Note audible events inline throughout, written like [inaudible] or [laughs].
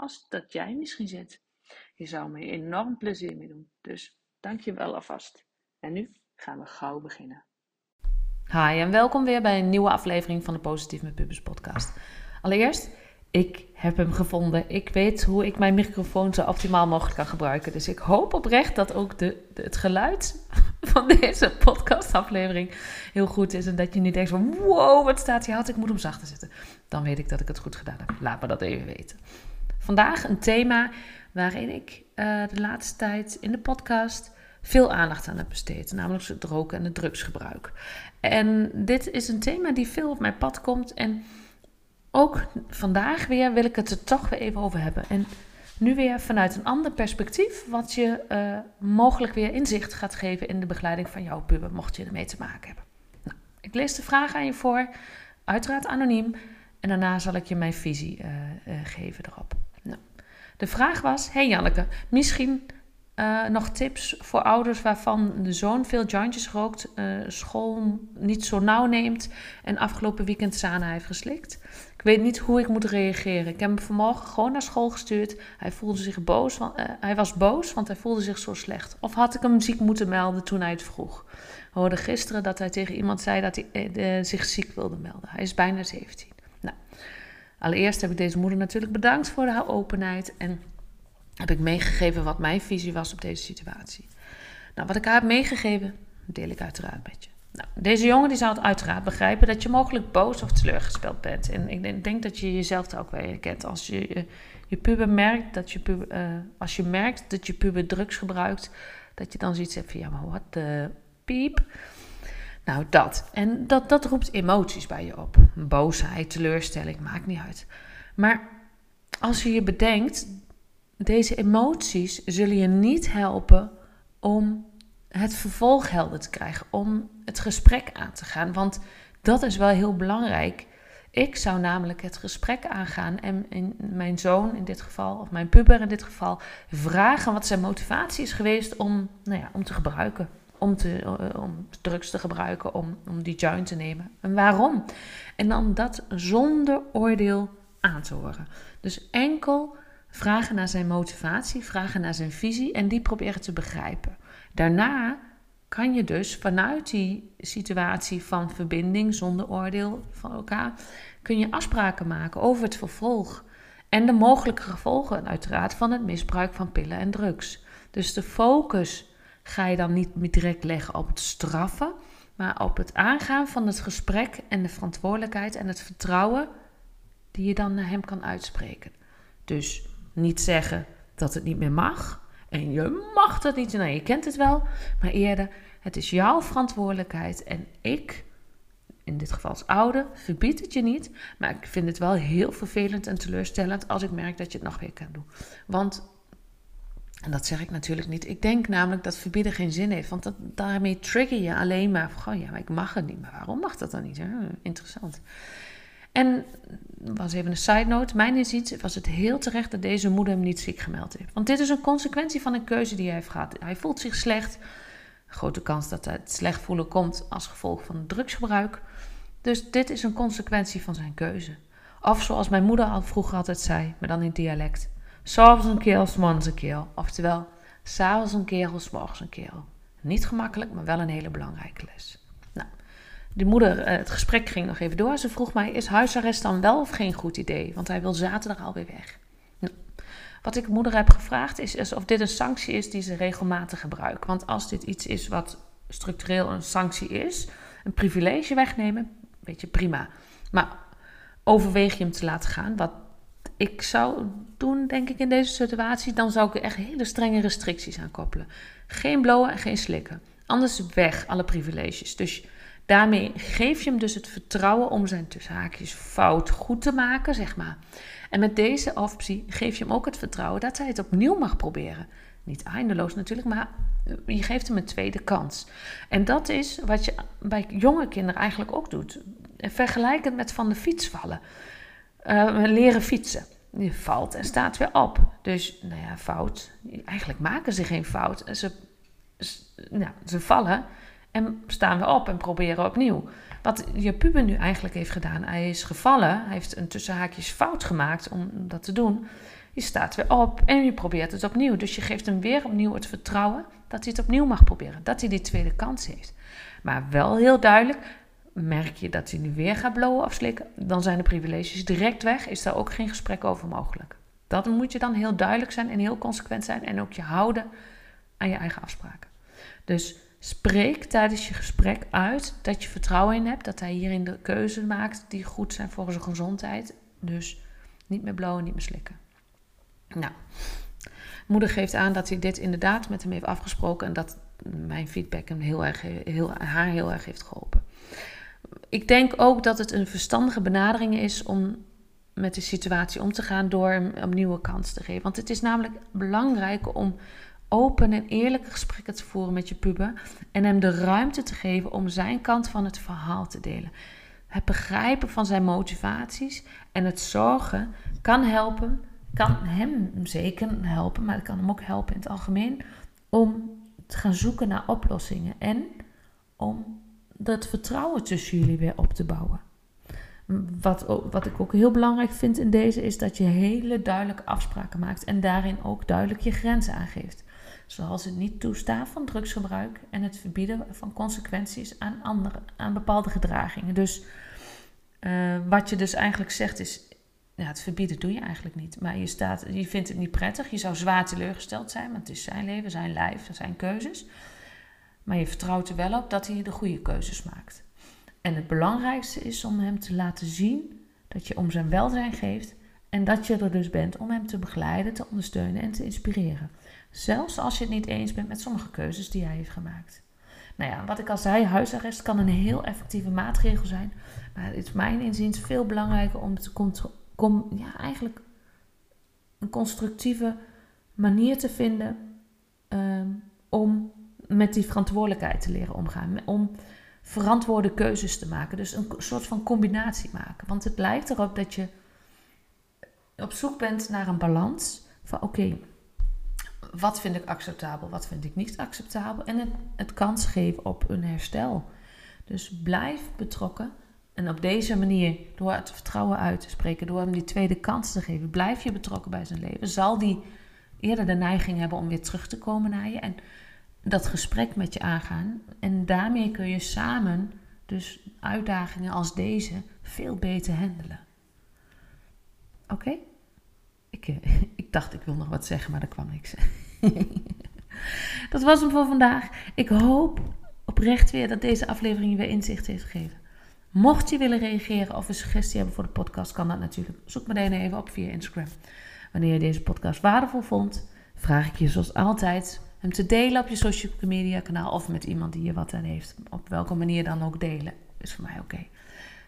als dat jij misschien zit. Je zou me enorm plezier mee doen. Dus dank je wel alvast. En nu gaan we gauw beginnen. Hi en welkom weer bij een nieuwe aflevering van de Positief met Pubers podcast. Allereerst, ik heb hem gevonden. Ik weet hoe ik mijn microfoon zo optimaal mogelijk kan gebruiken. Dus ik hoop oprecht dat ook de, het geluid van deze podcastaflevering heel goed is. En dat je niet denkt van wow, wat staat hier hard, ik moet hem zachter zetten. Dan weet ik dat ik het goed gedaan heb. Laat me dat even weten. Vandaag een thema waarin ik uh, de laatste tijd in de podcast veel aandacht aan heb besteed. Namelijk het roken en het drugsgebruik. En dit is een thema die veel op mijn pad komt. En ook vandaag weer wil ik het er toch weer even over hebben. En nu weer vanuit een ander perspectief, wat je uh, mogelijk weer inzicht gaat geven in de begeleiding van jouw puber, mocht je ermee te maken hebben. Nou, ik lees de vraag aan je voor, uiteraard anoniem, en daarna zal ik je mijn visie uh, geven erop. De vraag was: Hey Janneke, misschien uh, nog tips voor ouders waarvan de zoon veel jointjes rookt, uh, school niet zo nauw neemt en afgelopen weekend Sana heeft geslikt. Ik weet niet hoe ik moet reageren. Ik heb hem vanmorgen gewoon naar school gestuurd. Hij voelde zich boos, want, uh, hij was boos, want hij voelde zich zo slecht. Of had ik hem ziek moeten melden toen hij het vroeg? We hoorden gisteren dat hij tegen iemand zei dat hij zich ziek wilde melden. Hij is bijna 17. Allereerst heb ik deze moeder natuurlijk bedankt voor haar openheid en heb ik meegegeven wat mijn visie was op deze situatie. Nou, wat ik haar heb meegegeven, deel ik uiteraard met je. Nou, deze jongen die zal het uiteraard begrijpen dat je mogelijk boos of teleurgesteld bent. En ik denk dat je jezelf er ook wel herkent. Als je, je, je puber merkt dat je puber, uh, als je merkt dat je puber drugs gebruikt, dat je dan zoiets hebt van ja, maar wat de piep. Nou, dat. En dat, dat roept emoties bij je op. Boosheid, teleurstelling, maakt niet uit. Maar als je je bedenkt deze emoties zullen je niet helpen om het vervolg helder te krijgen, om het gesprek aan te gaan. Want dat is wel heel belangrijk. Ik zou namelijk het gesprek aangaan en mijn zoon in dit geval, of mijn puber in dit geval, vragen wat zijn motivatie is geweest om, nou ja, om te gebruiken. Om, te, eh, om drugs te gebruiken, om, om die joint te nemen. En waarom? En dan dat zonder oordeel aan te horen. Dus enkel Vragen naar zijn motivatie, vragen naar zijn visie en die proberen te begrijpen. Daarna kan je dus vanuit die situatie van verbinding zonder oordeel van elkaar, kun je afspraken maken over het vervolg. En de mogelijke gevolgen uiteraard van het misbruik van pillen en drugs. Dus de focus ga je dan niet direct leggen op het straffen, maar op het aangaan van het gesprek en de verantwoordelijkheid en het vertrouwen die je dan naar hem kan uitspreken. Dus niet zeggen dat het niet meer mag. En je mag dat niet. Nou, je kent het wel. Maar eerder, het is jouw verantwoordelijkheid. En ik, in dit geval als ouder, verbied het je niet. Maar ik vind het wel heel vervelend en teleurstellend als ik merk dat je het nog weer kan doen. Want, en dat zeg ik natuurlijk niet. Ik denk namelijk dat verbieden geen zin heeft. Want dat, daarmee trigger je alleen maar van, ja, maar ik mag het niet. Maar waarom mag dat dan niet? Interessant. En was even een side note. Mijn inziens was het heel terecht dat deze moeder hem niet ziek gemeld heeft. Want dit is een consequentie van een keuze die hij heeft gehad. Hij voelt zich slecht. Grote kans dat het slecht voelen komt als gevolg van drugsgebruik. Dus dit is een consequentie van zijn keuze. Of zoals mijn moeder al vroeger altijd zei, maar dan in dialect. S'avonds een keel, s'morgens een keel. Oftewel, s'avonds een keel, s'morgens een keel. Niet gemakkelijk, maar wel een hele belangrijke les. De moeder, eh, het gesprek ging nog even door. Ze vroeg mij: is huisarrest dan wel of geen goed idee? Want hij wil zaterdag alweer weg. Nou, Wat ik moeder heb gevraagd is, is of dit een sanctie is die ze regelmatig gebruikt. Want als dit iets is wat structureel een sanctie is, een privilege wegnemen, weet je, prima. Maar overweeg je hem te laten gaan, wat ik zou doen, denk ik, in deze situatie, dan zou ik er echt hele strenge restricties aan koppelen. Geen blowen en geen slikken. Anders weg alle privileges. Dus daarmee geef je hem dus het vertrouwen om zijn tussen haakjes fout goed te maken, zeg maar. En met deze optie geef je hem ook het vertrouwen dat hij het opnieuw mag proberen. Niet eindeloos natuurlijk, maar je geeft hem een tweede kans. En dat is wat je bij jonge kinderen eigenlijk ook doet. Vergelijkend met van de fiets vallen. Uh, leren fietsen. Je valt en staat weer op. Dus, nou ja, fout. Eigenlijk maken ze geen fout. Ze, nou, ze vallen en staan weer op en proberen opnieuw. Wat je puber nu eigenlijk heeft gedaan, hij is gevallen, hij heeft een tussenhaakjes fout gemaakt om dat te doen. Je staat weer op en je probeert het opnieuw. Dus je geeft hem weer opnieuw het vertrouwen dat hij het opnieuw mag proberen. Dat hij die tweede kans heeft. Maar wel heel duidelijk, merk je dat hij nu weer gaat blowen of slikken, dan zijn de privileges direct weg. Is daar ook geen gesprek over mogelijk. Dat moet je dan heel duidelijk zijn en heel consequent zijn en ook je houden aan je eigen afspraken. Dus spreek tijdens je gesprek uit dat je vertrouwen in hebt dat hij hierin de keuze maakt die goed zijn voor zijn gezondheid. Dus niet meer blowen, niet meer slikken. Nou, moeder geeft aan dat hij dit inderdaad met hem heeft afgesproken en dat mijn feedback hem heel erg, heel, haar heel erg heeft geholpen. Ik denk ook dat het een verstandige benadering is om met de situatie om te gaan door hem een nieuwe kans te geven. Want het is namelijk belangrijk om open en eerlijke gesprekken te voeren met je puber en hem de ruimte te geven om zijn kant van het verhaal te delen. Het begrijpen van zijn motivaties en het zorgen kan helpen, kan hem zeker helpen, maar het kan hem ook helpen in het algemeen om te gaan zoeken naar oplossingen en om dat vertrouwen tussen jullie weer op te bouwen. Wat, wat ik ook heel belangrijk vind in deze is dat je hele duidelijke afspraken maakt en daarin ook duidelijk je grenzen aangeeft. Zoals het niet toestaan van drugsgebruik en het verbieden van consequenties aan, andere, aan bepaalde gedragingen. Dus uh, wat je dus eigenlijk zegt is, ja, het verbieden doe je eigenlijk niet. Maar je, staat, je vindt het niet prettig, je zou zwaar teleurgesteld zijn, want het is zijn leven, zijn lijf, zijn keuzes. Maar je vertrouwt er wel op dat hij de goede keuzes maakt. En het belangrijkste is om hem te laten zien dat je om zijn welzijn geeft en dat je er dus bent om hem te begeleiden, te ondersteunen en te inspireren. Zelfs als je het niet eens bent met sommige keuzes die hij heeft gemaakt. Nou ja, wat ik al zei, huisarrest kan een heel effectieve maatregel zijn. Maar het is mijn inziens veel belangrijker om te ja, eigenlijk een constructieve manier te vinden um, om met die verantwoordelijkheid te leren omgaan. Om verantwoorde keuzes te maken. Dus een soort van combinatie maken. Want het lijkt erop dat je op zoek bent naar een balans van oké, wat vind ik acceptabel, wat vind ik niet acceptabel. En het, het kans geven op een herstel. Dus blijf betrokken. En op deze manier, door het vertrouwen uit te spreken, door hem die tweede kans te geven, blijf je betrokken bij zijn leven. Zal die eerder de neiging hebben om weer terug te komen naar je en dat gesprek met je aangaan. En daarmee kun je samen dus uitdagingen als deze veel beter handelen. Oké? Ik, eh, [laughs] ik dacht, ik wil nog wat zeggen, maar er kwam niks. [laughs] dat was hem voor vandaag. Ik hoop oprecht weer dat deze aflevering je weer inzicht heeft gegeven. Mocht je willen reageren of een suggestie hebben voor de podcast, kan dat natuurlijk. Zoek me dan even op via Instagram. Wanneer je deze podcast waardevol vond, vraag ik je zoals altijd hem te delen op je social media kanaal of met iemand die je wat aan heeft. Op welke manier dan ook delen is voor mij oké.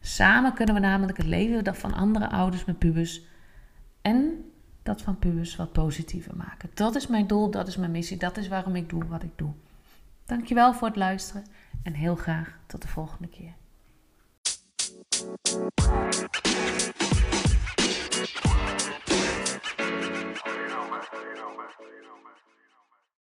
Samen kunnen we namelijk het leven van andere ouders met pubers en dat van pubers wat positiever maken. Dat is mijn doel, dat is mijn missie, dat is waarom ik doe wat ik doe. Dankjewel voor het luisteren en heel graag tot de volgende keer.